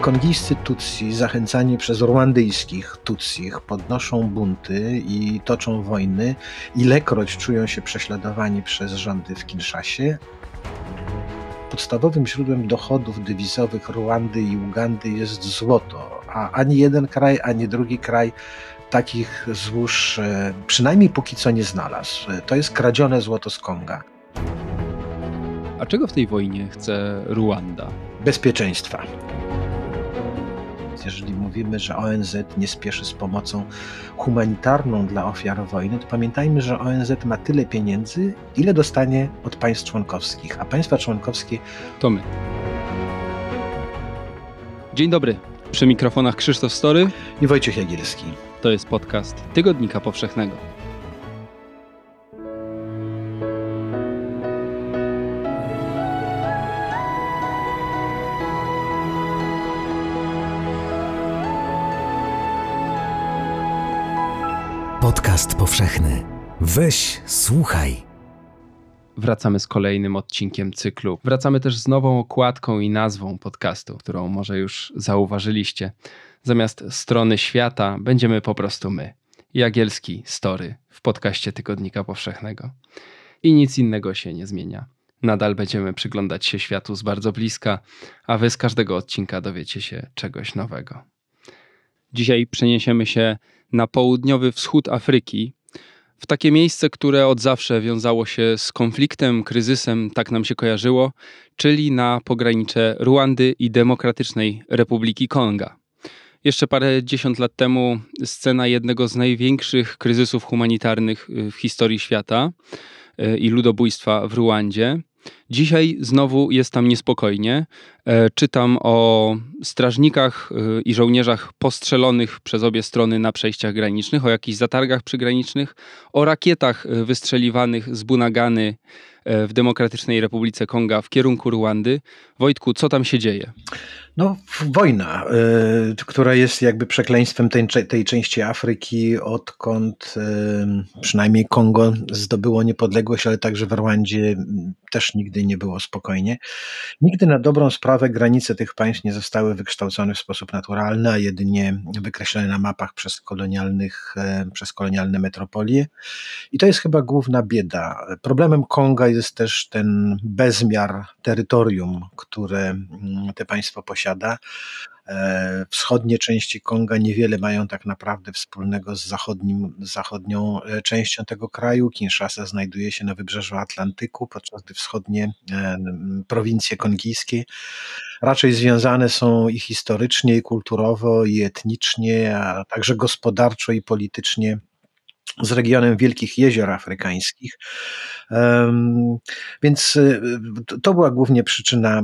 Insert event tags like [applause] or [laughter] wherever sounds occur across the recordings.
Kongijscy Tutsi, zachęcani przez rwandyjskich Tutsich, podnoszą bunty i toczą wojny. Ilekroć czują się prześladowani przez rządy w Kinszasie. Podstawowym źródłem dochodów dywizowych Rwandy i Ugandy jest złoto, a ani jeden kraj, ani drugi kraj takich złóż e, przynajmniej póki co nie znalazł. To jest kradzione złoto z Konga. A czego w tej wojnie chce Ruanda? Bezpieczeństwa. Jeżeli mówimy, że ONZ nie spieszy z pomocą humanitarną dla ofiar wojny, to pamiętajmy, że ONZ ma tyle pieniędzy, ile dostanie od państw członkowskich, a państwa członkowskie to my. Dzień dobry. Przy mikrofonach Krzysztof Story i Wojciech Jagielski. To jest podcast Tygodnika Powszechnego. Podcast powszechny. Weź, słuchaj. Wracamy z kolejnym odcinkiem cyklu. Wracamy też z nową okładką i nazwą podcastu, którą może już zauważyliście. Zamiast strony świata będziemy po prostu my. Jagielski Story w podcaście Tygodnika Powszechnego. I nic innego się nie zmienia. Nadal będziemy przyglądać się światu z bardzo bliska, a wy z każdego odcinka dowiecie się czegoś nowego. Dzisiaj przeniesiemy się na południowy wschód Afryki, w takie miejsce, które od zawsze wiązało się z konfliktem, kryzysem, tak nam się kojarzyło, czyli na pogranicze Ruandy i Demokratycznej Republiki Konga. Jeszcze parę dziesiąt lat temu scena jednego z największych kryzysów humanitarnych y, w historii świata y, i ludobójstwa w Ruandzie. Dzisiaj znowu jest tam niespokojnie. E, czytam o strażnikach y, i żołnierzach postrzelonych przez obie strony na przejściach granicznych, o jakichś zatargach przygranicznych, o rakietach wystrzeliwanych z Bunagany e, w Demokratycznej Republice Konga w kierunku Ruandy. Wojtku, co tam się dzieje? No, wojna, y, która jest jakby przekleństwem tej, tej części Afryki, odkąd y, przynajmniej Kongo zdobyło niepodległość, ale także w Rwandzie też nigdy nie było spokojnie. Nigdy na dobrą sprawę granice tych państw nie zostały wykształcone w sposób naturalny, a jedynie wykreślone na mapach przez, kolonialnych, y, przez kolonialne metropolie. I to jest chyba główna bieda. Problemem Konga jest też ten bezmiar terytorium, które mm, te posiadają posiada. E, wschodnie części Konga niewiele mają tak naprawdę wspólnego z zachodnim, zachodnią e, częścią tego kraju. Kinshasa znajduje się na wybrzeżu Atlantyku, podczas gdy wschodnie e, prowincje kongijskie raczej związane są i historycznie, i kulturowo, i etnicznie, a także gospodarczo i politycznie z regionem Wielkich Jezior Afrykańskich. Więc y, to była głównie przyczyna y,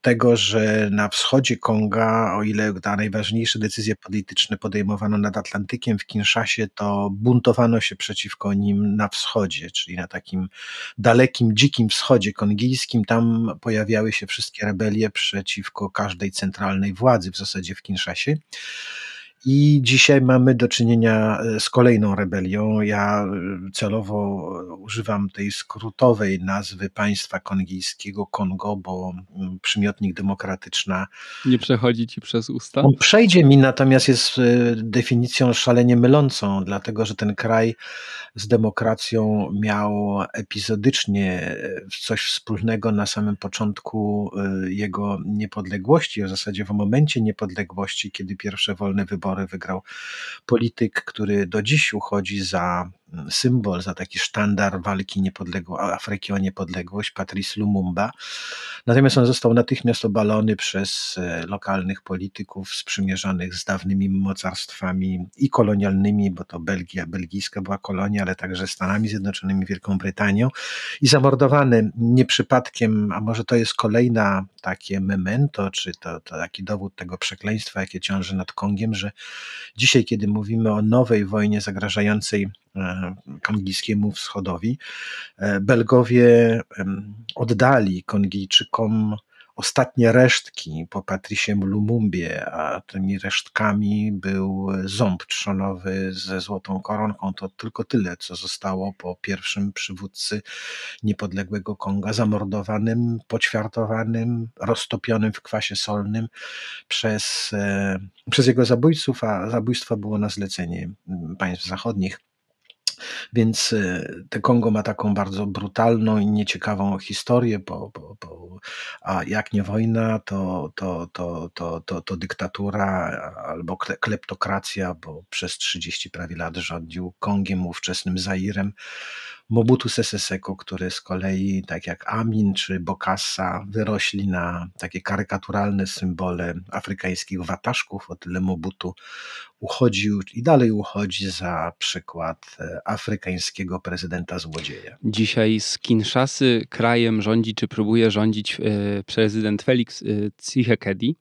tego, że na wschodzie Konga, o ile te najważniejsze decyzje polityczne podejmowano nad Atlantykiem w Kinszasie, to buntowano się przeciwko nim na wschodzie, czyli na takim dalekim, dzikim wschodzie kongijskim. Tam pojawiały się wszystkie rebelie przeciwko każdej centralnej władzy w zasadzie w Kinszasie. I dzisiaj mamy do czynienia e, z kolejną rebelią. Ja e, celowo używam tej skrótowej nazwy państwa kongijskiego Kongo, bo mm, przymiotnik demokratyczna. Nie przechodzi ci przez usta? On przejdzie mi, natomiast jest e, definicją szalenie mylącą, dlatego że ten kraj z demokracją miał epizodycznie coś wspólnego na samym początku jego niepodległości, w zasadzie w momencie niepodległości, kiedy pierwsze wolne wybory wybory wygrał polityk, który do dziś uchodzi za symbol, za taki sztandar walki niepodległo, Afryki o niepodległość, Patrice Lumumba. Natomiast on został natychmiast obalony przez e, lokalnych polityków sprzymierzonych z dawnymi mocarstwami i kolonialnymi, bo to Belgia, belgijska była kolonia, ale także Stanami Zjednoczonymi, Wielką Brytanią i zamordowany nie przypadkiem, a może to jest kolejna takie memento, czy to, to taki dowód tego przekleństwa, jakie ciąży nad Kongiem, że dzisiaj, kiedy mówimy o nowej wojnie zagrażającej kongijskiemu wschodowi. E, Belgowie oddali Kongijczykom ostatnie resztki po Patricie Lumumbie, a tymi resztkami był ząb trzonowy ze złotą koronką. To tylko tyle, co zostało po pierwszym przywódcy niepodległego Konga, zamordowanym, poćwiartowanym, roztopionym w kwasie solnym przez, e, przez jego zabójców, a zabójstwo było na zlecenie państw zachodnich. Więc e, te Kongo ma taką bardzo brutalną i nieciekawą historię, bo, bo, bo a jak nie wojna, to, to, to, to, to, to dyktatura albo kleptokracja, bo przez 30 prawie lat rządził Kongiem, ówczesnym Zairem. Mobutu Sese Seko, który z kolei, tak jak Amin czy Bokassa, wyrośli na takie karykaturalne symbole afrykańskich wataszków, o tyle Mobutu uchodził i dalej uchodzi za przykład e, afrykańskiego prezydenta złodzieja. Dzisiaj z Kinshasy krajem rządzi, czy próbuje rządzić e, prezydent Felix e, Tshisekedi.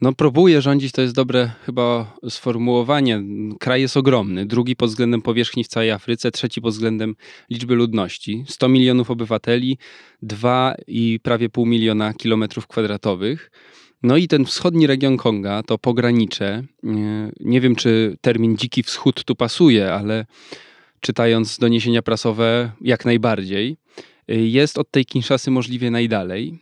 No, próbuje rządzić, to jest dobre chyba sformułowanie. Kraj jest ogromny. Drugi pod względem powierzchni w całej Afryce, trzeci pod względem liczby ludności. 100 milionów obywateli, 2 i prawie pół miliona kilometrów kwadratowych. No i ten wschodni region Konga, to pogranicze. Nie wiem, czy termin dziki wschód tu pasuje, ale czytając doniesienia prasowe, jak najbardziej. Jest od tej Kinshasy możliwie najdalej.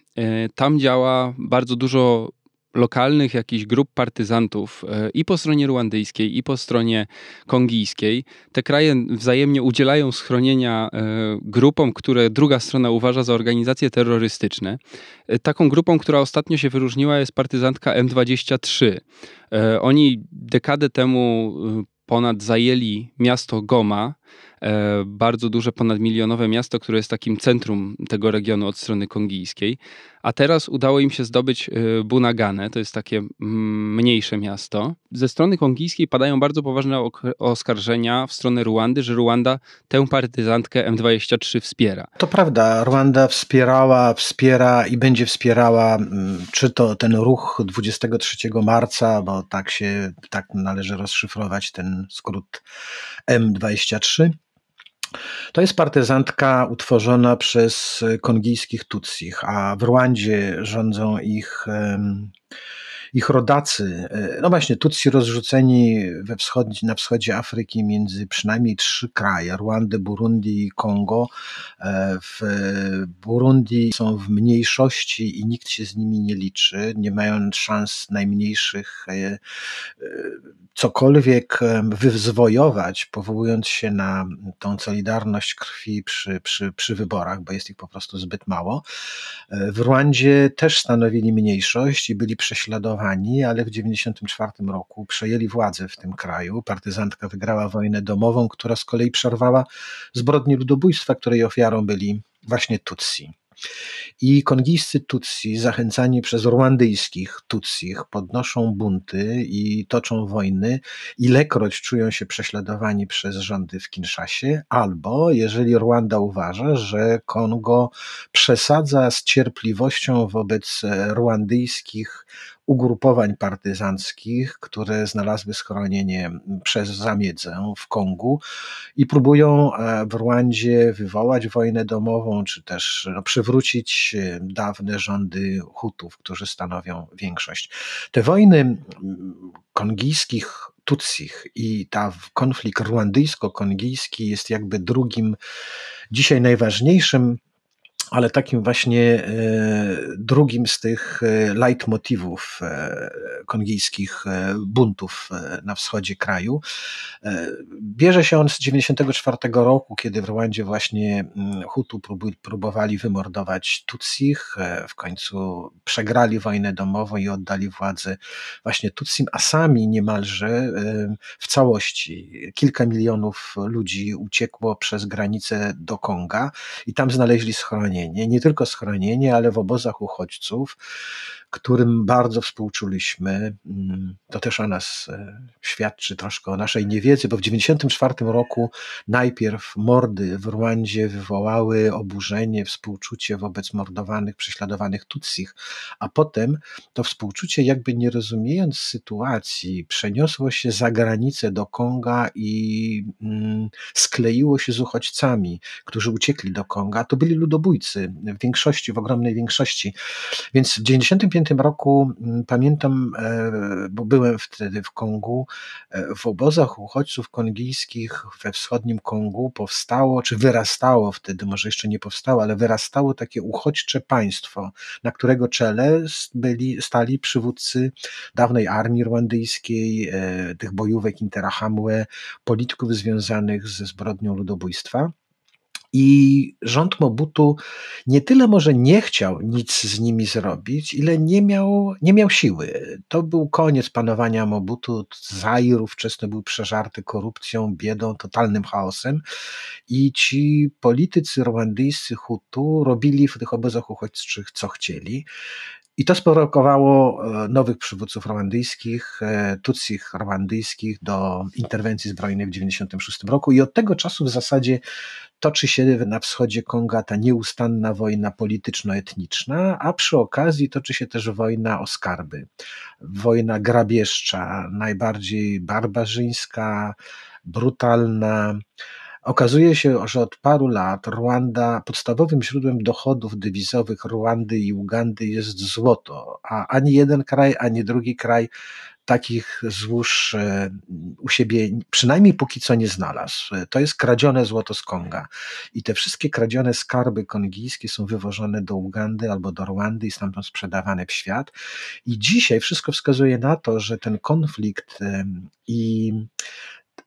Tam działa bardzo dużo lokalnych jakichś grup partyzantów e, i po stronie ruandyjskiej, i po stronie kongijskiej. Te kraje wzajemnie udzielają schronienia e, grupom, które druga strona uważa za organizacje terrorystyczne. E, taką grupą, która ostatnio się wyróżniła, jest partyzantka M23. Oni dekadę temu ponad zajęli miasto Goma, bardzo duże, ponadmilionowe miasto, które jest takim centrum tego regionu od strony kongijskiej. A teraz udało im się zdobyć e, Bunagane, to jest takie mniejsze miasto. Ze strony kongijskiej padają bardzo poważne oskarżenia w stronę Ruandy, że Ruanda tę partyzantkę M23 wspiera. To prawda, Ruanda wspierała, wspiera i będzie wspierała, czy to ten ruch 23 marca, bo tak się, tak należy rozszyfrować ten skrót M23, to jest partyzantka utworzona przez kongijskich Tutsich, a w Rwandzie rządzą ich ich rodacy, e, no właśnie Tutsi rozrzuceni we wschodzi, na wschodzie Afryki między przynajmniej trzy kraje, Rwandę, Burundi i Kongo. E, w Burundi są w mniejszości i nikt się z nimi nie liczy, nie mają szans najmniejszych e, cokolwiek wyzwojować, powołując się na tą solidarność krwi przy, przy, przy wyborach, bo jest ich po prostu zbyt mało. W Rwandzie też stanowili mniejszość i byli prześladowani ale w 1994 roku przejęli władzę w tym kraju. Partyzantka wygrała wojnę domową, która z kolei przerwała zbrodnie ludobójstwa, której ofiarą byli właśnie Tutsi. I kongijscy Tutsi, zachęcani przez rwandyjskich Tutsich, podnoszą bunty i toczą wojny, ilekroć czują się prześladowani przez rządy w Kinszasie, albo jeżeli Rwanda uważa, że Kongo przesadza z cierpliwością wobec rwandyjskich ugrupowań partyzanckich, które znalazły schronienie przez zamiedzę w Kongu i próbują e, w Rwandzie wywołać wojnę domową, czy też no, przywrócić e, dawne rządy Hutów, którzy stanowią większość. Te wojny kongijskich Tutsich i ta konflikt rwandyjsko-kongijski jest jakby drugim, dzisiaj najważniejszym ale takim właśnie e, drugim z tych e, leitmotivów e, kongijskich buntów na wschodzie kraju. Bierze się on z 1994 roku, kiedy w Rwandzie właśnie mm, Hutu próbowali wymordować Tutsich, w końcu przegrali wojnę domową i oddali władzę właśnie Tutsim, a sami niemalże w całości kilka milionów ludzi uciekło przez granicę do Konga i tam znaleźli schronienie schronienie, nie tylko schronienie, ale w obozach uchodźców, którym bardzo współczuliśmy. Mm, to też o nas e, świadczy troszkę o naszej niewiedzy, bo w 1994 roku najpierw mordy w Rwandzie wywołały oburzenie, współczucie wobec mordowanych, prześladowanych Tutsich, a potem to współczucie, jakby nie rozumiejąc sytuacji, przeniosło się za granicę do Konga i mm, skleiło się z uchodźcami, którzy uciekli do Konga. To byli ludobójcy w większości, w ogromnej większości. Więc w 1995 roku mm, pamiętam, bo byłem wtedy w Kongu, w obozach uchodźców kongijskich we wschodnim Kongu powstało, czy wyrastało wtedy, może jeszcze nie powstało, ale wyrastało takie uchodźcze państwo, na którego czele byli, stali przywódcy dawnej armii rwandyjskiej, e, tych bojówek Interahamwe, polityków związanych ze zbrodnią ludobójstwa. I rząd Mobutu nie tyle może nie chciał nic z nimi zrobić, ile nie miał, nie miał siły. To był koniec panowania Mobutu. Zair wczesny był przeżarty korupcją, biedą, totalnym chaosem. I ci politycy rwandyjscy Hutu robili w tych obozach uchodźczych co chcieli. I to sprowokowało e, nowych przywódców rwandyjskich, e, Tutsich rwandyjskich do interwencji zbrojnej w 1996 roku i od tego czasu w zasadzie toczy się na wschodzie Konga ta nieustanna wojna polityczno-etniczna, a przy okazji toczy się też wojna o skarby. Wojna grabieżcza, najbardziej barbarzyńska, brutalna, Okazuje się, że od paru lat Rwanda, podstawowym źródłem dochodów dywizowych Rwandy i Ugandy jest złoto, a ani jeden kraj, ani drugi kraj takich złóż e, u siebie przynajmniej póki co nie znalazł. To jest kradzione złoto z Konga. I te wszystkie kradzione skarby kongijskie są wywożone do Ugandy albo do Rwandy i stamtąd sprzedawane w świat. I dzisiaj wszystko wskazuje na to, że ten konflikt i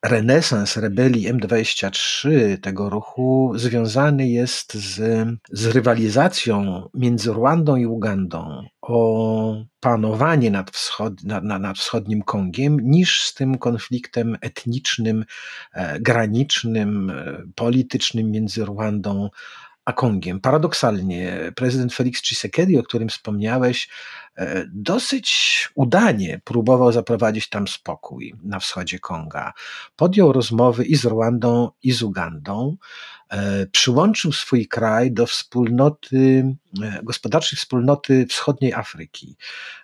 renesans rebelii M23 tego ruchu związany jest z, z rywalizacją między Rwandą i Ugandą o panowanie nad, wschod, nad, wschodnim Kongiem niż z tym konfliktem etnicznym, e, granicznym, e, politycznym między Rwandą a Kongiem. Paradoksalnie prezydent Felix Tshisekedi, o którym wspomniałeś, e, dosyć udanie próbował zaprowadzić tam spokój na wschodzie Konga. Podjął rozmowy i z Rwandą, i z Ugandą. E, przyłączył swój kraj do wspólnoty, e, gospodarczej wspólnoty wschodniej Afryki.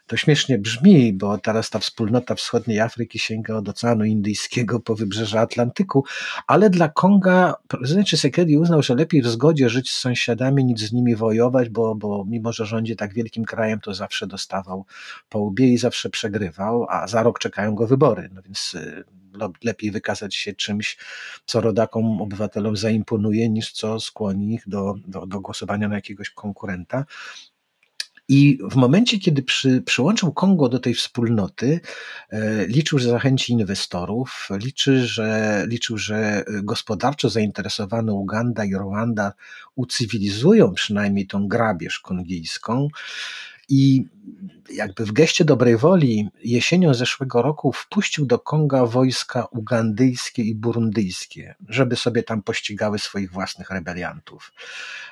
To śmiesznie brzmi, bo teraz ta wspólnota wschodniej Afryki sięga od Oceanu Indyjskiego po wybrzeże Atlantyku, ale dla Konga prezydent Tshisekedi uznał, że lepiej w zgodzie żyć z sąsiadami niż z nimi wojować, bo, bo mimo, że rządzi tak wielkim krajem, to zawsze dostawał po łbie i zawsze przegrywał, a za rok czekają go wybory. No więc y, lepiej wykazać się czymś, co rodakom, obywatelom zaimponuje, niż co skłoni ich do, do, do głosowania na jakiegoś konkurenta. I w momencie, kiedy przy, przyłączył Kongo do tej wspólnoty, e, liczył, że zachęci inwestorów, liczy, że, liczył, że gospodarczo zainteresowane Uganda i Rwanda ucywilizują przynajmniej tą grabież kongijską. I jakby w geście dobrej woli jesienią zeszłego roku wpuścił do Konga wojska ugandyjskie i burundyjskie, żeby sobie tam pościgały swoich własnych rebeliantów.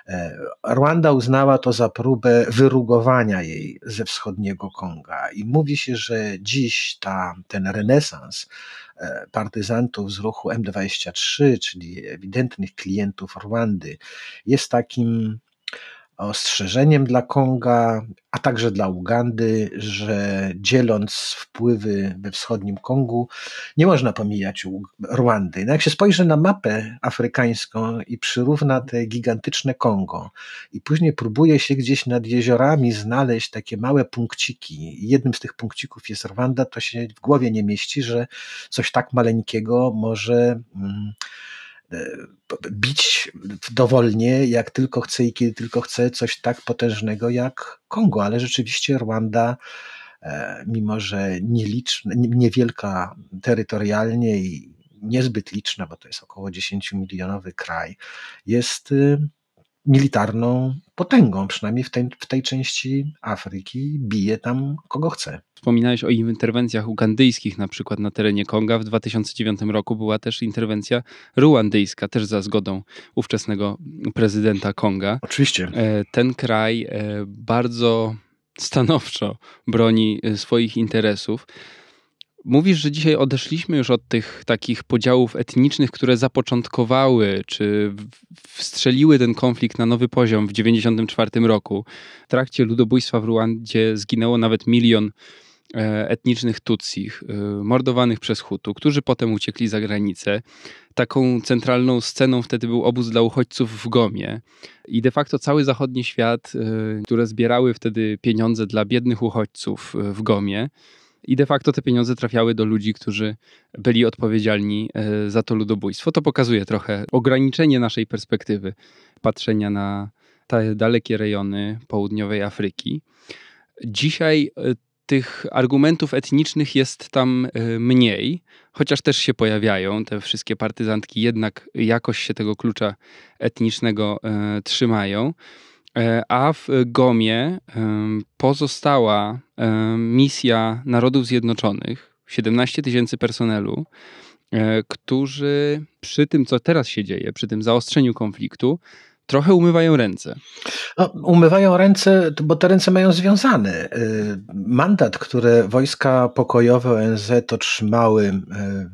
E, Rwanda uznała to za próbę wyrugowania jej ze wschodniego Konga i mówi się, że dziś ta, ten renesans e, partyzantów z ruchu M23, czyli ewidentnych klientów Rwandy, jest takim ostrzeżeniem dla Konga, a także dla Ugandy, że dzieląc wpływy we wschodnim Kongu, nie można pomijać Rwandy. No jak się spojrzy na mapę afrykańską i przyrówna te gigantyczne Kongo i później próbuje się gdzieś nad jeziorami znaleźć takie małe punkciki, jednym z tych punkcików jest Rwanda, to się w głowie nie mieści, że coś tak maleńkiego może. Hmm, bić dowolnie, jak tylko chce i kiedy tylko chce, coś tak potężnego jak Kongo, ale rzeczywiście Rwanda, e, mimo że nieliczna, niewielka terytorialnie i niezbyt liczna, bo to jest około 10 milionowy kraj, jest y, militarną potęgą, przynajmniej w tej, w tej części Afryki, bije tam kogo chce. Wspominałeś o interwencjach ugandyjskich, na przykład na terenie Konga. W 2009 roku była też interwencja ruandyjska, też za zgodą ówczesnego prezydenta Konga. Oczywiście. E, ten kraj e, bardzo stanowczo broni e, swoich interesów. Mówisz, że dzisiaj odeszliśmy już od tych takich podziałów etnicznych, które zapoczątkowały czy wstrzeliły ten konflikt na nowy poziom w 1994 roku. W trakcie ludobójstwa w Ruandzie zginęło nawet milion etnicznych Tutsich, mordowanych przez Hutu, którzy potem uciekli za granicę. Taką centralną sceną wtedy był obóz dla uchodźców w Gomie. I de facto cały zachodni świat, które zbierały wtedy pieniądze dla biednych uchodźców w Gomie, i de facto te pieniądze trafiały do ludzi, którzy byli odpowiedzialni e, za to ludobójstwo. To pokazuje trochę ograniczenie naszej perspektywy patrzenia na te dalekie rejony południowej Afryki. Dzisiaj e, tych argumentów etnicznych jest tam e, mniej, chociaż też się pojawiają. Te wszystkie partyzantki jednak jakoś się tego klucza etnicznego trzymają. E, a w Gomie pozostała misja Narodów Zjednoczonych, 17 tysięcy personelu, e, którzy przy tym, co teraz się dzieje, przy tym zaostrzeniu konfliktu, trochę umywają ręce. No, umywają ręce, bo te ręce mają związane. Mandat, który wojska pokojowe ONZ otrzymały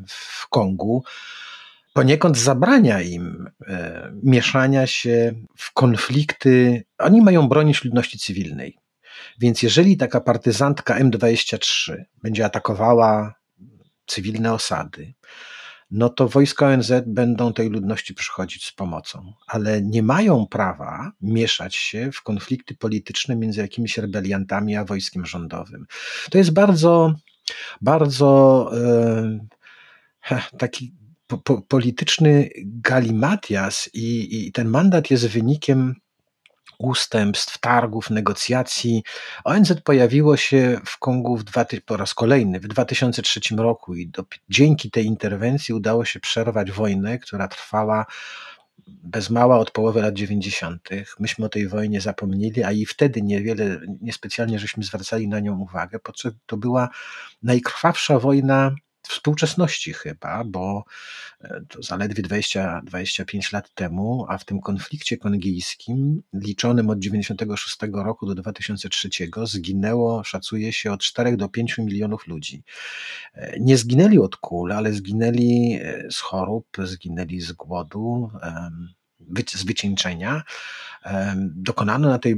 w Kongu, poniekąd zabrania im e, mieszania się w konflikty. Oni mają bronić ludności cywilnej. Więc jeżeli taka partyzantka M23 będzie atakowała cywilne osady, no to wojska ONZ będą tej ludności przychodzić z pomocą, ale nie mają prawa mieszać się w konflikty polityczne między jakimiś rebeliantami a wojskiem rządowym. To jest bardzo, bardzo e, taki po, po, polityczny galimatias i, i ten mandat jest wynikiem ustępstw, targów, negocjacji. ONZ pojawiło się w Kongu w dwa, po raz kolejny w 2003 roku i do, dzięki tej interwencji udało się przerwać wojnę, która trwała bez mała od połowy lat 90. Myśmy o tej wojnie zapomnieli, a i wtedy niewiele, niespecjalnie żeśmy zwracali na nią uwagę, podczas to była najkrwawsza wojna współczesności chyba, bo e, to zaledwie 20-25 lat temu, a w tym konflikcie kongijskim, liczonym od 96 roku do 2003, zginęło, szacuje się, od 4 do 5 milionów ludzi. E, nie zginęli od kul, ale zginęli e, z chorób, zginęli z głodu, z. Dokonano na tej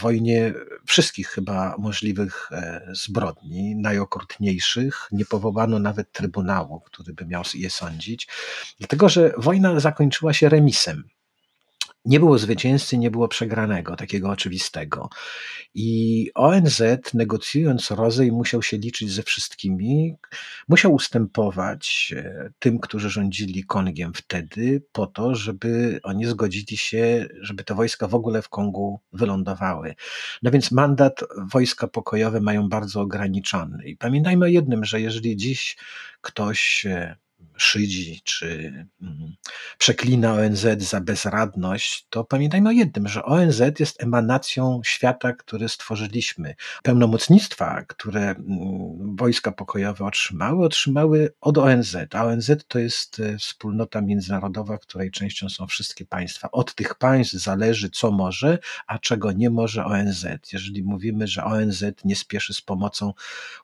wojnie wszystkich chyba możliwych e, zbrodni, najokrutniejszych. Nie powołano nawet trybunału, który by miał je sądzić, dlatego że wojna zakończyła się remisem nie było zwycięzcy, nie było przegranego, takiego oczywistego. I ONZ, negocjując rozej, musiał się liczyć ze wszystkimi, musiał ustępować e, tym, którzy rządzili Kongiem wtedy, po to, żeby oni zgodzili się, żeby te wojska w ogóle w Kongu wylądowały. No więc mandat wojska pokojowe mają bardzo ograniczony. I pamiętajmy o jednym, że jeżeli dziś ktoś e, szydzi czy mm, przeklina ONZ za bezradność, to pamiętajmy o jednym, że ONZ jest emanacją świata, który stworzyliśmy. Pełnomocnictwa, które mm, wojska pokojowe otrzymały, otrzymały od ONZ, a ONZ to jest e, wspólnota międzynarodowa, której częścią są wszystkie państwa. Od tych państw zależy, co może, a czego nie może ONZ. Jeżeli mówimy, że ONZ nie spieszy z pomocą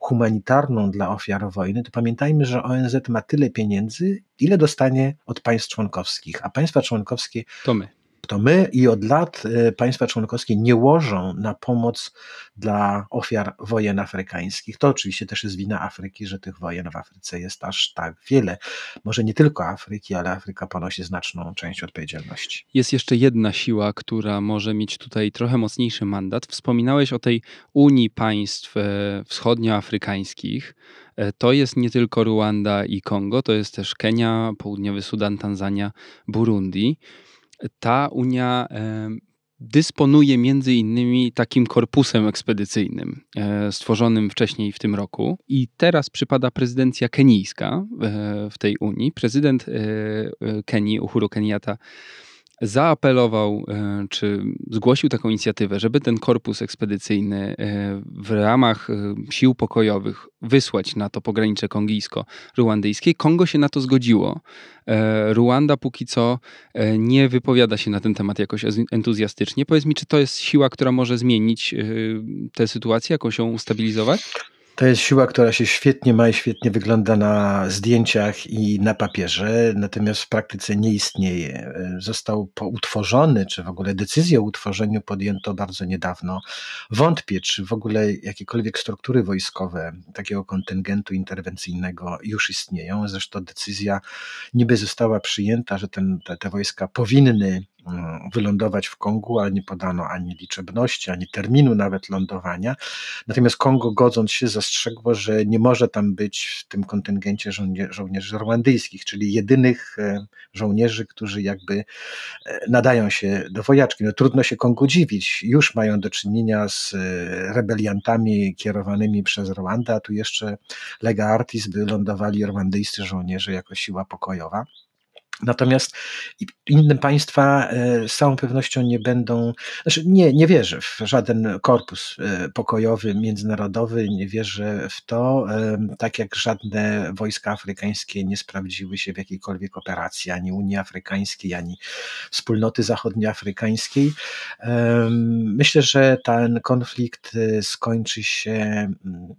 humanitarną dla ofiar wojny, to pamiętajmy, że ONZ ma tyle pieniędzy, pieniędzy, ile dostanie od państw członkowskich, a państwa członkowskie to my. To my i od lat e, państwa członkowskie nie łożą na pomoc dla ofiar wojen afrykańskich. To oczywiście też jest wina Afryki, że tych wojen w Afryce jest aż tak wiele. Może nie tylko Afryki, ale Afryka ponosi znaczną część odpowiedzialności. Jest jeszcze jedna siła, która może mieć tutaj trochę mocniejszy mandat. Wspominałeś o tej Unii Państw e, Wschodnioafrykańskich. E, to jest nie tylko Ruanda i Kongo, to jest też Kenia, Południowy Sudan, Tanzania, Burundi. Ta Unia dysponuje między innymi takim korpusem ekspedycyjnym e, stworzonym wcześniej w tym roku i teraz przypada prezydencja kenijska e, w tej Unii. Prezydent Kenii, Uhuru Kenyatta zaapelował, e, czy zgłosił taką inicjatywę, żeby ten korpus ekspedycyjny e, w ramach e, sił pokojowych wysłać na to pogranicze kongijsko-ruandyjskie. Kongo się na to zgodziło. Ruanda póki co nie wypowiada się na ten temat jakoś entuzjastycznie. Powiedz mi, czy to jest siła, która może zmienić tę sytuację, jakoś ją ustabilizować? To jest siła, która się świetnie ma i świetnie wygląda na zdjęciach i na papierze, natomiast w praktyce nie istnieje. Został utworzony, czy w ogóle decyzję o utworzeniu podjęto bardzo niedawno. Wątpię, czy w ogóle jakiekolwiek struktury wojskowe takiego kontyngentu interwencyjnego już istnieją. Zresztą decyzja niby została przyjęta, że ten, te, te wojska powinny wylądować w Kongu, ale nie podano ani liczebności, ani terminu nawet lądowania. Natomiast Kongo, godząc się, zastrzegło, że nie może tam być w tym kontyngencie żołnierzy rwandyjskich, czyli jedynych e, żołnierzy, którzy jakby e, nadają się do wojaczki. No, trudno się Kongu dziwić. Już mają do czynienia z e, rebeliantami kierowanymi przez Rwandę, a tu jeszcze Lega Artis by lądowali rwandyjscy żołnierze jako siła pokojowa. Natomiast inne państwa e, z całą pewnością nie będą, znaczy nie, nie wierzę w żaden korpus e, pokojowy, międzynarodowy, nie wierzę w to, e, tak jak żadne wojska afrykańskie nie sprawdziły się w jakiejkolwiek operacji, ani Unii Afrykańskiej, ani wspólnoty zachodnioafrykańskiej. Myślę, że ten konflikt skończy się mm,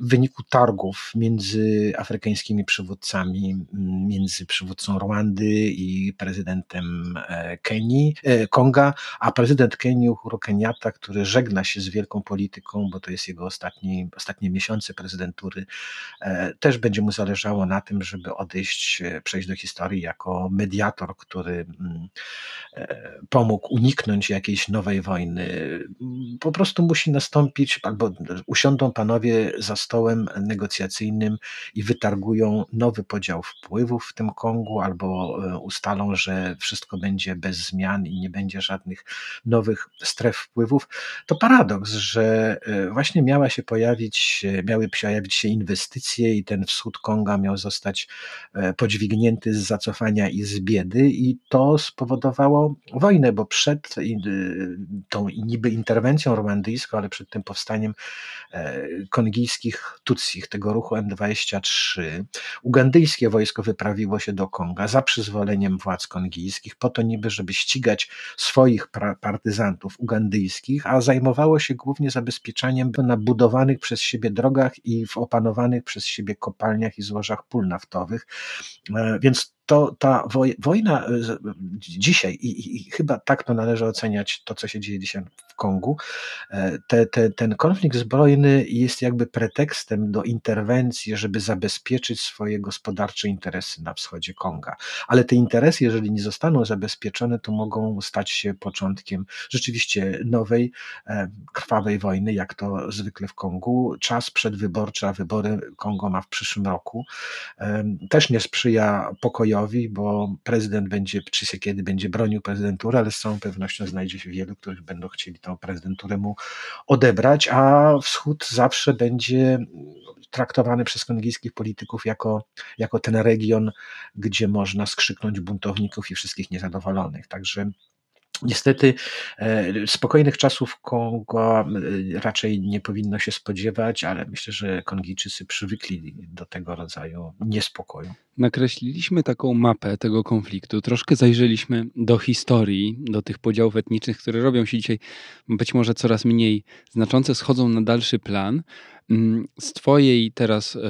w wyniku targów między afrykańskimi przywódcami, między przywódcą Rwandy i prezydentem e, Kenii, e, Konga, a prezydent Kenii Uhuru Kenyatta, który żegna się z wielką polityką, bo to jest jego ostatni, ostatnie miesiące prezydentury, e, też będzie mu zależało na tym, żeby odejść, przejść do historii jako mediator, który pomógł uniknąć jakiejś nowej wojny. Po prostu musi nastąpić, albo usiądą panowie za stołem negocjacyjnym i wytargują nowy podział wpływów w tym Kongu, albo e, ustalą, że wszystko będzie bez zmian i nie będzie żadnych nowych stref wpływów, to paradoks, że e, właśnie miała się pojawić, miały pojawić się inwestycje i ten wschód Konga miał zostać e, podźwignięty z zacofania i z biedy i to spowodowało wojnę, bo przed tą niby interwencją rwandyjską, ale przed tym powstaniem kongijskim kongijskich Tutsich, tego ruchu M23, ugandyjskie wojsko wyprawiło się do Konga za przyzwoleniem władz kongijskich, po to niby, żeby ścigać swoich partyzantów ugandyjskich, a zajmowało się głównie zabezpieczaniem na budowanych przez siebie drogach i w opanowanych przez siebie kopalniach i złożach pól naftowych. E, więc to ta wojna e, dzisiaj, i, i, chyba tak to należy oceniać to, co się dzieje dzisiaj w Kongu, e, te, te, ten konflikt zbrojny jest jakby pretekstem do interwencji, żeby zabezpieczyć swoje gospodarcze interesy na wschodzie Konga. Ale te interesy, jeżeli nie zostaną zabezpieczone, to mogą stać się początkiem rzeczywiście nowej, e, krwawej wojny, jak to zwykle w Kongu. Czas przedwyborczy, a wybory Kongo ma w przyszłym roku, też nie sprzyja pokojowi bo prezydent będzie, czy się kiedy będzie bronił prezydentury, ale z całą pewnością znajdzie się wielu, którzy będą chcieli tę prezydenturę mu odebrać, a wschód zawsze będzie traktowany przez kongijskich polityków jako, jako ten region, gdzie można skrzyknąć buntowników i wszystkich niezadowolonych. Także Niestety e, spokojnych czasów Kongo e, raczej nie powinno się spodziewać, ale myślę, że Kongijczycy przywykli do tego rodzaju niespokoju. Nakreśliliśmy taką mapę tego konfliktu, troszkę zajrzeliśmy do historii, do tych podziałów etnicznych, które robią się dzisiaj być może coraz mniej znaczące, schodzą na dalszy plan. Mm, z Twojej teraz e,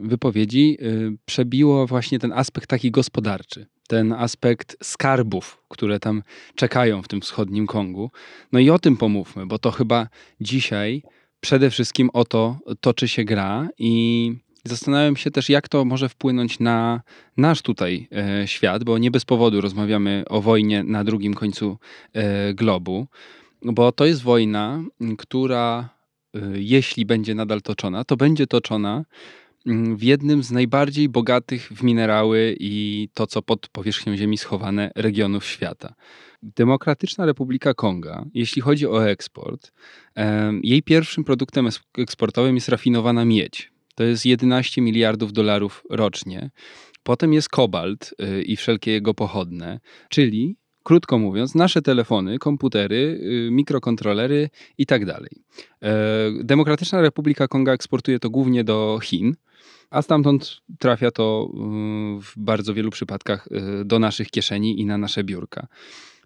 wypowiedzi przebiło właśnie ten aspekt taki gospodarczy ten aspekt skarbów, które tam czekają w tym wschodnim Kongu. No i o tym pomówmy, bo to chyba dzisiaj przede wszystkim o to toczy się gra i zastanawiam się też, jak to może wpłynąć na nasz tutaj e, świat, bo nie bez powodu rozmawiamy o wojnie na drugim końcu e, globu, bo to jest wojna, która e, jeśli będzie nadal toczona, to będzie toczona w jednym z najbardziej bogatych w minerały i to, co pod powierzchnią Ziemi schowane regionów świata. Demokratyczna Republika Konga, jeśli chodzi o eksport, jej pierwszym produktem eksportowym jest rafinowana miedź. To jest 11 miliardów dolarów rocznie. Potem jest kobalt y, i wszelkie jego pochodne, czyli Krótko mówiąc, nasze telefony, komputery, y, mikrokontrolery i tak dalej. E, Demokratyczna Republika Konga eksportuje to głównie do Chin, a stamtąd trafia to y, w bardzo wielu przypadkach y, do naszych kieszeni i na nasze biurka.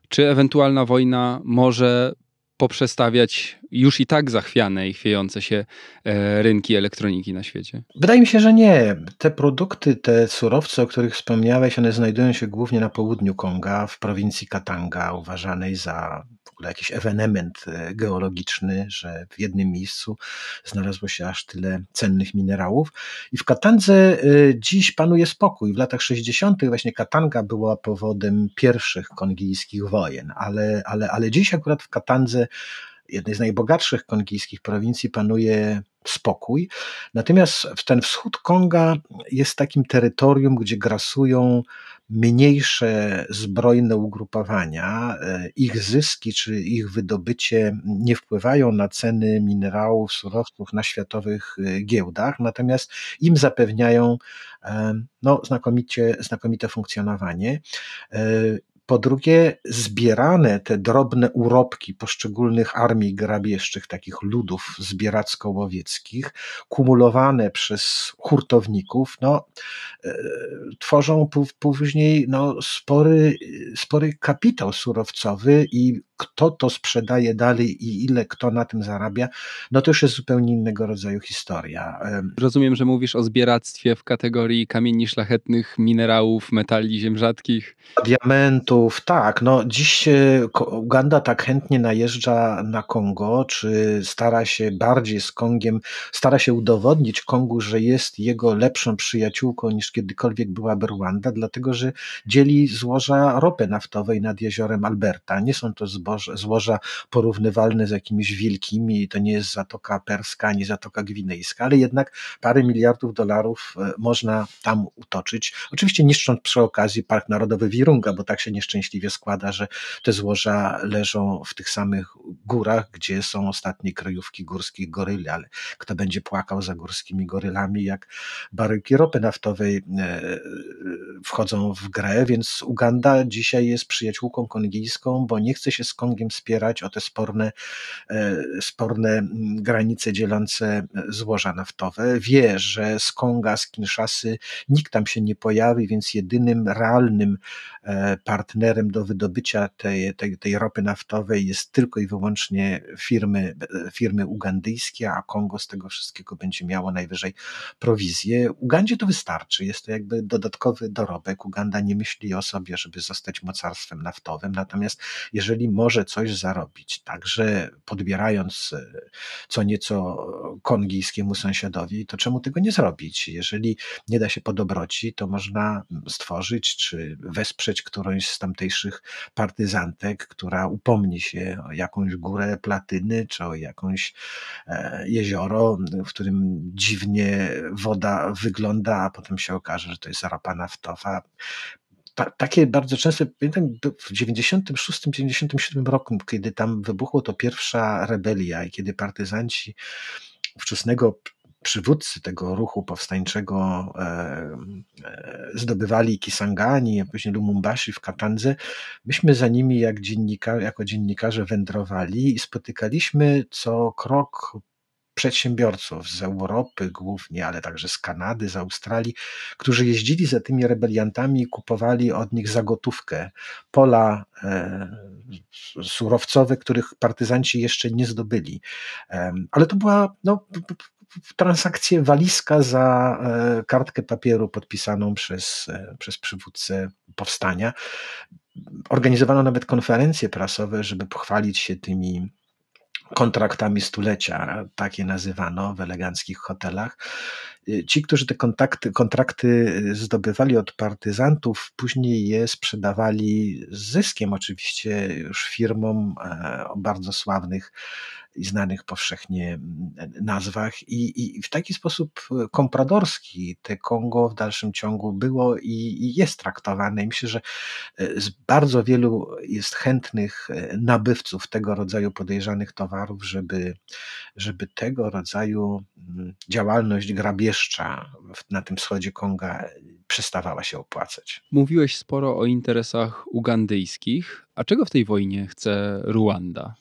Czy ewentualna wojna może poprzestawiać już i tak zachwiane i chwiejące się e, rynki elektroniki na świecie? Wydaje mi się, że nie. Te produkty, te surowce, o których wspomniałeś, one znajdują się głównie na południu Konga, w prowincji Katanga, uważanej za ogóle jakiś ewenement e, geologiczny, że w jednym miejscu znalazło się aż tyle cennych minerałów. I w Katandze e, dziś panuje spokój. W latach 60. właśnie Katanga była powodem pierwszych kongijskich wojen, ale, ale, ale dziś akurat w Katandze jednej z najbogatszych kongijskich prowincji panuje spokój. Natomiast ten wschód Konga jest takim terytorium, gdzie grasują mniejsze zbrojne ugrupowania. E, ich zyski czy ich wydobycie nie wpływają na ceny minerałów, surowców na światowych e, giełdach, natomiast im zapewniają e, no, znakomicie, znakomite funkcjonowanie. Po drugie, zbierane te drobne urobki poszczególnych armii grabieżczych, takich ludów zbieracko-łowieckich, kumulowane przez hurtowników, no, e, tworzą później no, spory, spory kapitał surowcowy i kto to sprzedaje dalej i ile kto na tym zarabia, no to już jest zupełnie innego rodzaju historia. Rozumiem, że mówisz o zbieractwie w kategorii kamieni szlachetnych, minerałów, metali ziem rzadkich. Diamentów, tak. No dziś e, Uganda tak chętnie najeżdża na Kongo, czy stara się bardziej z Kongiem, stara się udowodnić Kongu, że jest jego lepszą przyjaciółką niż kiedykolwiek byłaby Rwanda, dlatego że dzieli złoża ropy naftowej nad jeziorem Alberta. Nie są to zbyt złoża porównywalne z jakimiś wielkimi, to nie jest Zatoka Perska ani Zatoka Gwinejska, ale jednak parę miliardów dolarów e, można tam utoczyć. Oczywiście niszcząc przy okazji Park Narodowy Wirunga, bo tak się nieszczęśliwie składa, że te złoża leżą w tych samych górach, gdzie są ostatnie kryjówki górskich goryli, ale kto będzie płakał za górskimi gorylami, jak baryki ropy naftowej e, wchodzą w grę, więc Uganda dzisiaj jest przyjaciółką kongijską, bo nie chce się Kongiem spierać o te sporne, e, sporne granice dzielące złoża naftowe. Wie, że z Konga, z Kinshasy nikt tam się nie pojawi, więc jedynym realnym e, partnerem do wydobycia tej, tej, tej ropy naftowej jest tylko i wyłącznie firmy, firmy ugandyjskie, a Kongo z tego wszystkiego będzie miało najwyżej prowizję. Ugandzie to wystarczy, jest to jakby dodatkowy dorobek. Uganda nie myśli o sobie, żeby zostać mocarstwem naftowym, natomiast jeżeli może może coś zarobić, także podbierając e, co nieco kongijskiemu sąsiadowi, to czemu tego nie zrobić? Jeżeli nie da się po dobroci, to można stworzyć czy wesprzeć którąś z tamtejszych partyzantek, która upomni się o jakąś górę platyny, czy o jakąś e, jezioro, w którym dziwnie woda wygląda, a potem się okaże, że to jest ropa naftowa. Ta, takie bardzo często, pamiętam w 96-97 roku, kiedy tam wybuchła to pierwsza rebelia i kiedy partyzanci ówczesnego przywódcy tego ruchu powstańczego e, e, zdobywali Kisangani, a później Lumumbashi w Katandze, myśmy za nimi jak jako dziennikarze wędrowali i spotykaliśmy co krok przedsiębiorców z Europy głównie, ale także z Kanady, z Australii, którzy jeździli za tymi rebeliantami i kupowali od nich za gotówkę pola e, surowcowe, których partyzanci jeszcze nie zdobyli. Ale to była no, transakcję walizka za e, kartkę papieru podpisaną przez, e, przez przywódcę powstania. Organizowano nawet konferencje prasowe, żeby pochwalić się tymi kontraktami stulecia, takie nazywano w eleganckich hotelach. Ci, którzy te kontakty, kontrakty zdobywali od partyzantów, później je sprzedawali z zyskiem, oczywiście już firmom e, bardzo sławnych i znanych powszechnie mm, nazwach i, i w taki sposób e, kompradorski te Kongo w dalszym ciągu było i, i jest traktowane. I myślę, że e, bardzo wielu jest chętnych e, nabywców tego rodzaju podejrzanych towarów, żeby, żeby tego rodzaju mm, działalność grabieżcza na tym wschodzie Konga przestawała się opłacać. Mówiłeś sporo o interesach ugandyjskich. A czego w tej wojnie chce Ruanda?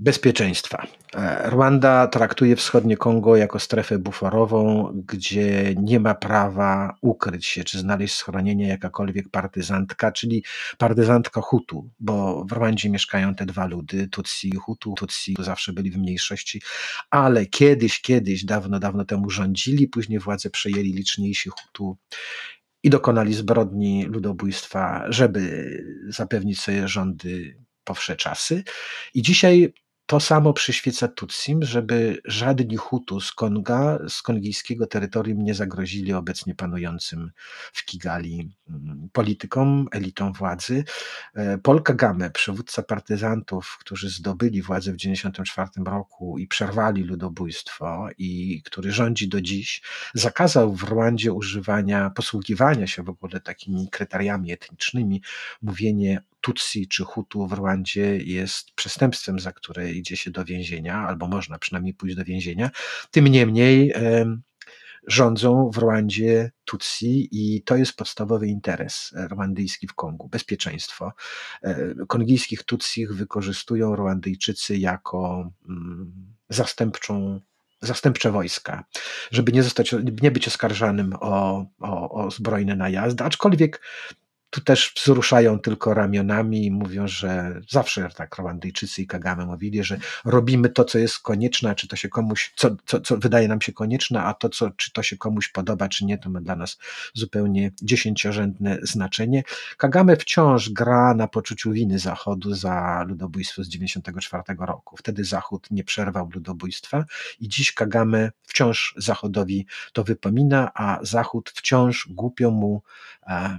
Bezpieczeństwa. E, Rwanda traktuje wschodnie Kongo jako strefę buforową, gdzie nie ma prawa ukryć się czy znaleźć schronienie jakakolwiek partyzantka, czyli partyzantka Hutu, bo w Rwandzie mieszkają te dwa ludy, Tutsi i Hutu. Tutsi zawsze byli w mniejszości, ale kiedyś, kiedyś, dawno, dawno temu rządzili, później władzę przejęli liczniejsi Hutu i dokonali zbrodni ludobójstwa, żeby zapewnić sobie rządy po wsze czasy. I dzisiaj to samo przyświeca Tutsim, żeby żadni Hutu z Konga, z kongijskiego terytorium nie zagrozili obecnie panującym w Kigali mm, politykom, elitom władzy. E, Paul Kagame, przywódca partyzantów, którzy zdobyli władzę w 1994 roku i przerwali ludobójstwo i który rządzi do dziś, zakazał w Rwandzie używania, posługiwania się w ogóle takimi kryteriami etnicznymi, mówienie Tutsi czy Hutu w Rwandzie jest przestępstwem, za które idzie się do więzienia, albo można przynajmniej pójść do więzienia. Tym niemniej rządzą w Rwandzie Tutsi i to jest podstawowy interes rwandyjski w Kongu, bezpieczeństwo. E, kongijskich Tutsich wykorzystują Rwandyjczycy jako mm, zastępczą zastępcze wojska, żeby nie zostać, nie być oskarżanym o, o, o zbrojne najazdy, aczkolwiek tu też wzruszają tylko ramionami i mówią, że zawsze tak Rwandyjczycy i Kagame mówili, że robimy to, co jest konieczne, czy to się komuś, co, co, co wydaje nam się konieczne, a to, co, czy to się komuś podoba, czy nie, to ma dla nas zupełnie dziesięciorzędne znaczenie. Kagame wciąż gra na poczuciu winy Zachodu za ludobójstwo z 94 roku. Wtedy Zachód nie przerwał ludobójstwa i dziś Kagame wciąż Zachodowi to wypomina, a Zachód wciąż głupio mu e,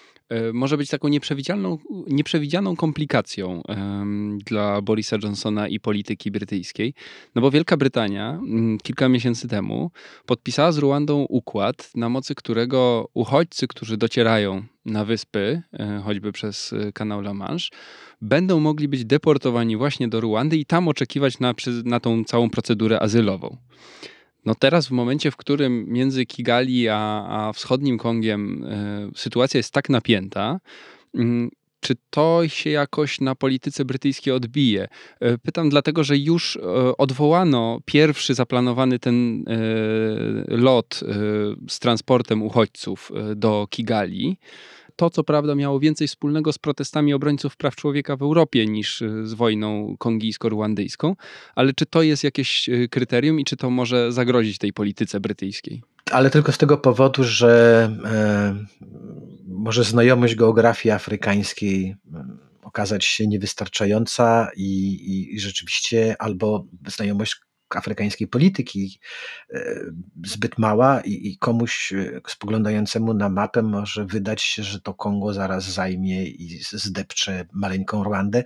E, może być taką nieprzewidzianą, nieprzewidzianą komplikacją dla Borisa Johnsona i polityki brytyjskiej. No bo Wielka Brytania mm, kilka miesięcy temu podpisała z Ruandą układ, na mocy którego uchodźcy, którzy docierają na wyspy, e, choćby przez e, kanał La Manche, będą mogli być deportowani właśnie do Ruandy i tam oczekiwać na, na tą całą procedurę azylową. No teraz w momencie, w którym między Kigali a, a wschodnim Kongiem y, sytuacja jest tak napięta, y, czy to się jakoś na polityce brytyjskiej odbije? E, pytam dlatego, że już odwołano pierwszy zaplanowany ten lot z transportem uchodźców do Kigali to co prawda miało więcej wspólnego z protestami obrońców praw człowieka w Europie niż y, z wojną kongijsko-ruandyjską, ale czy to jest jakieś y, kryterium i czy to może zagrozić tej polityce brytyjskiej? Ale tylko z tego powodu, że e, może znajomość geografii afrykańskiej okazać się niewystarczająca i, i, i rzeczywiście albo znajomość afrykańskiej polityki e, zbyt mała i, i komuś e, spoglądającemu na mapę może wydać się, że to Kongo zaraz zajmie i zdepcze maleńką Rwandę,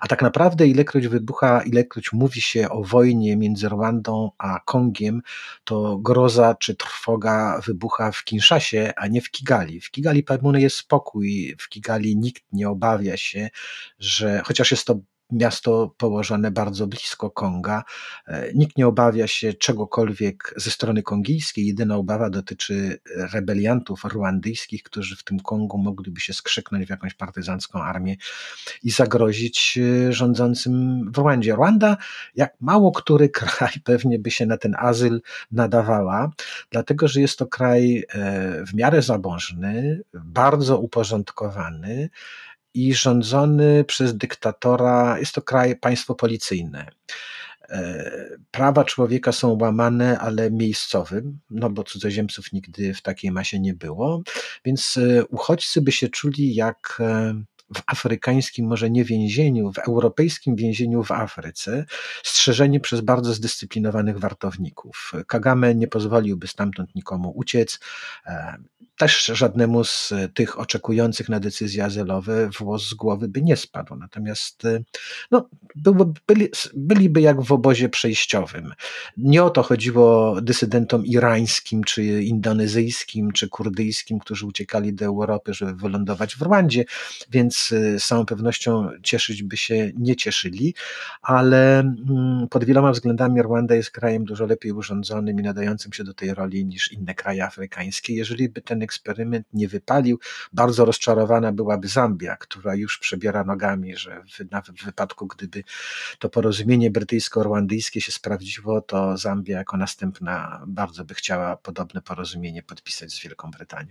a tak naprawdę ilekroć wybucha, ilekroć mówi się o wojnie między Rwandą a Kongiem, to groza czy trwoga wybucha w Kinszasie, a nie w Kigali. W Kigali pewnie jest spokój, w Kigali nikt nie obawia się, że chociaż jest to miasto położone bardzo blisko Konga. E, nikt nie obawia się czegokolwiek ze strony kongijskiej. Jedyna obawa dotyczy rebeliantów ruandyjskich, którzy w tym Kongu mogliby się skrzyknąć w jakąś partyzancką armię i zagrozić e, rządzącym w Rwandzie. Rwanda, jak mało który [laughs] kraj, pewnie by się na ten azyl nadawała, dlatego że jest to kraj e, w miarę zamożny, bardzo uporządkowany, i rządzony przez dyktatora, jest to kraj, państwo policyjne. E, prawa człowieka są łamane, ale miejscowym, no bo cudzoziemców nigdy w takiej masie nie było, więc e, uchodźcy by się czuli jak e, w afrykańskim, może nie więzieniu, w europejskim więzieniu w Afryce, strzeżeni przez bardzo zdyscyplinowanych wartowników. Kagame nie pozwoliłby stamtąd nikomu uciec. E, też żadnemu z tych oczekujących na decyzje azylowe włos z głowy by nie spadł. Natomiast e, no, byli, byliby jak w obozie przejściowym. Nie o to chodziło dysydentom irańskim, czy indonezyjskim, czy kurdyjskim, którzy uciekali do Europy, żeby wylądować w Rwandzie, więc więc z całą pewnością cieszyć by się nie cieszyli, ale mm, pod wieloma względami Rwanda jest krajem dużo lepiej urządzonym i nadającym się do tej roli niż inne kraje afrykańskie. Jeżeli by ten eksperyment nie wypalił, bardzo rozczarowana byłaby Zambia, która już przebiera nogami, że w, nawet w wypadku, gdyby to porozumienie brytyjsko-rwandyjskie się sprawdziło, to Zambia jako następna bardzo by chciała podobne porozumienie podpisać z Wielką Brytanią.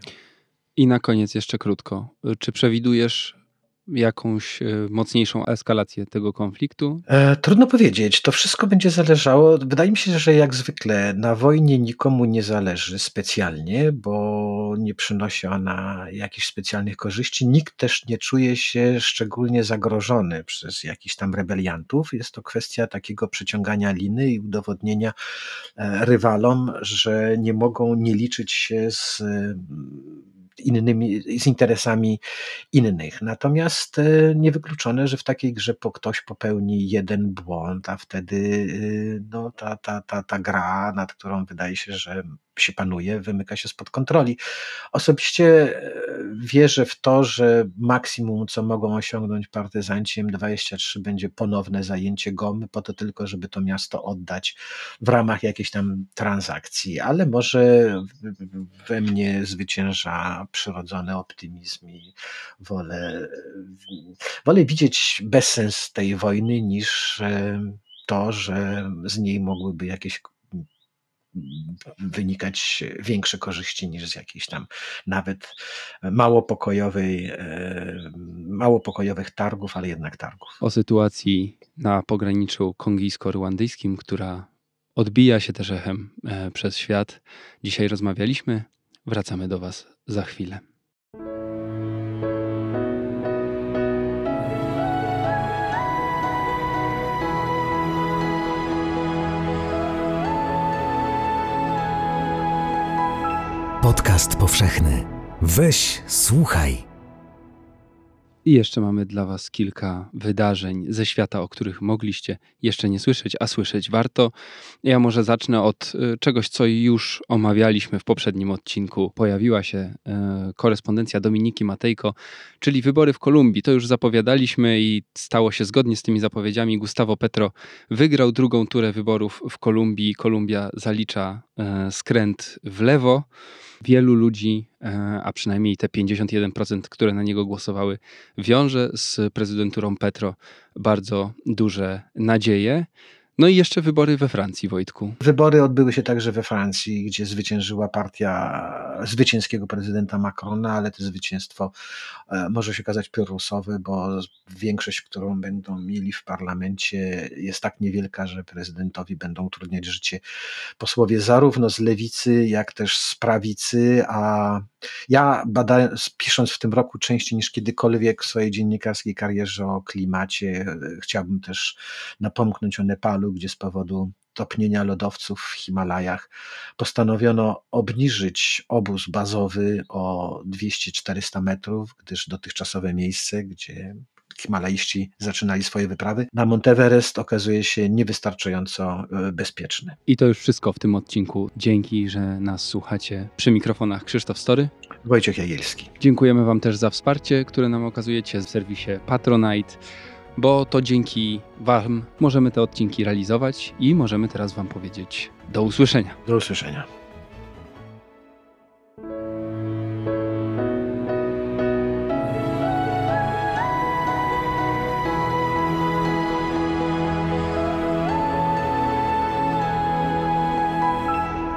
I na koniec jeszcze krótko. Czy przewidujesz jakąś e, mocniejszą eskalację tego konfliktu? E, trudno powiedzieć. To wszystko będzie zależało. Wydaje mi się, że jak zwykle na wojnie nikomu nie zależy specjalnie, bo nie przynosi ona jakichś specjalnych korzyści. Nikt też nie czuje się szczególnie zagrożony przez jakichś tam rebeliantów. Jest to kwestia takiego przyciągania liny i udowodnienia e, rywalom, że nie mogą nie liczyć się z innymi, z interesami innych. Natomiast e, niewykluczone, że w takiej grze ktoś popełni jeden błąd, a wtedy e, no, ta, ta, ta, ta gra, nad którą wydaje się, że się panuje, wymyka się spod kontroli. Osobiście e, wierzę w to, że maksimum, co mogą osiągnąć partyzanci M23 będzie ponowne zajęcie Gomy, po to tylko, żeby to miasto oddać w ramach jakiejś tam transakcji, ale może we mnie zwycięża przyrodzony optymizm i wolę, wolę widzieć bezsens tej wojny niż e, to, że z niej mogłyby jakieś wynikać większe korzyści niż z jakiejś tam nawet mało pokojowej, e, mało pokojowych targów, ale jednak targów. O sytuacji na pograniczu kongijsko-ruandyjskim, która odbija się też echem e, przez świat. Dzisiaj rozmawialiśmy. Wracamy do Was za chwilę. Podcast powszechny. Weź, słuchaj. I jeszcze mamy dla Was kilka wydarzeń ze świata, o których mogliście jeszcze nie słyszeć, a słyszeć warto. Ja może zacznę od y, czegoś, co już omawialiśmy w poprzednim odcinku. Pojawiła się e, korespondencja Dominiki Matejko, czyli wybory w Kolumbii. To już zapowiadaliśmy i stało się zgodnie z tymi zapowiedziami. Gustavo Petro wygrał drugą turę wyborów w Kolumbii. Kolumbia zalicza skręt w lewo. Wielu ludzi, e, a przynajmniej te 51%, które na niego głosowały, wiąże z prezydenturą Petro bardzo duże nadzieje. No i jeszcze wybory we Francji, Wojtku. Wybory odbyły się także we Francji, gdzie zwyciężyła partia zwycięskiego prezydenta Macrona, ale to zwycięstwo e, może się okazać piorusowe, bo większość, którą będą mieli w parlamencie jest tak niewielka, że prezydentowi będą utrudniać życie posłowie zarówno z lewicy, jak też z prawicy, a ja badając, pisząc w tym roku częściej niż kiedykolwiek w swojej dziennikarskiej karierze o klimacie, chciałbym też napomknąć o Nepalu, gdzie z powodu topnienia lodowców w Himalajach postanowiono obniżyć obóz bazowy o 200-400 metrów, gdyż dotychczasowe miejsce, gdzie Himalaiści zaczynali swoje wyprawy, na Monteverest okazuje się niewystarczająco e, bezpieczny. I to już wszystko w tym odcinku. Dzięki, że nas słuchacie. Przy mikrofonach Krzysztof Story. Wojciech Jagielski. Dziękujemy Wam też za wsparcie, które nam okazujecie w serwisie Patronite, bo to dzięki Wam możemy te odcinki realizować i możemy teraz Wam powiedzieć do usłyszenia. Do usłyszenia.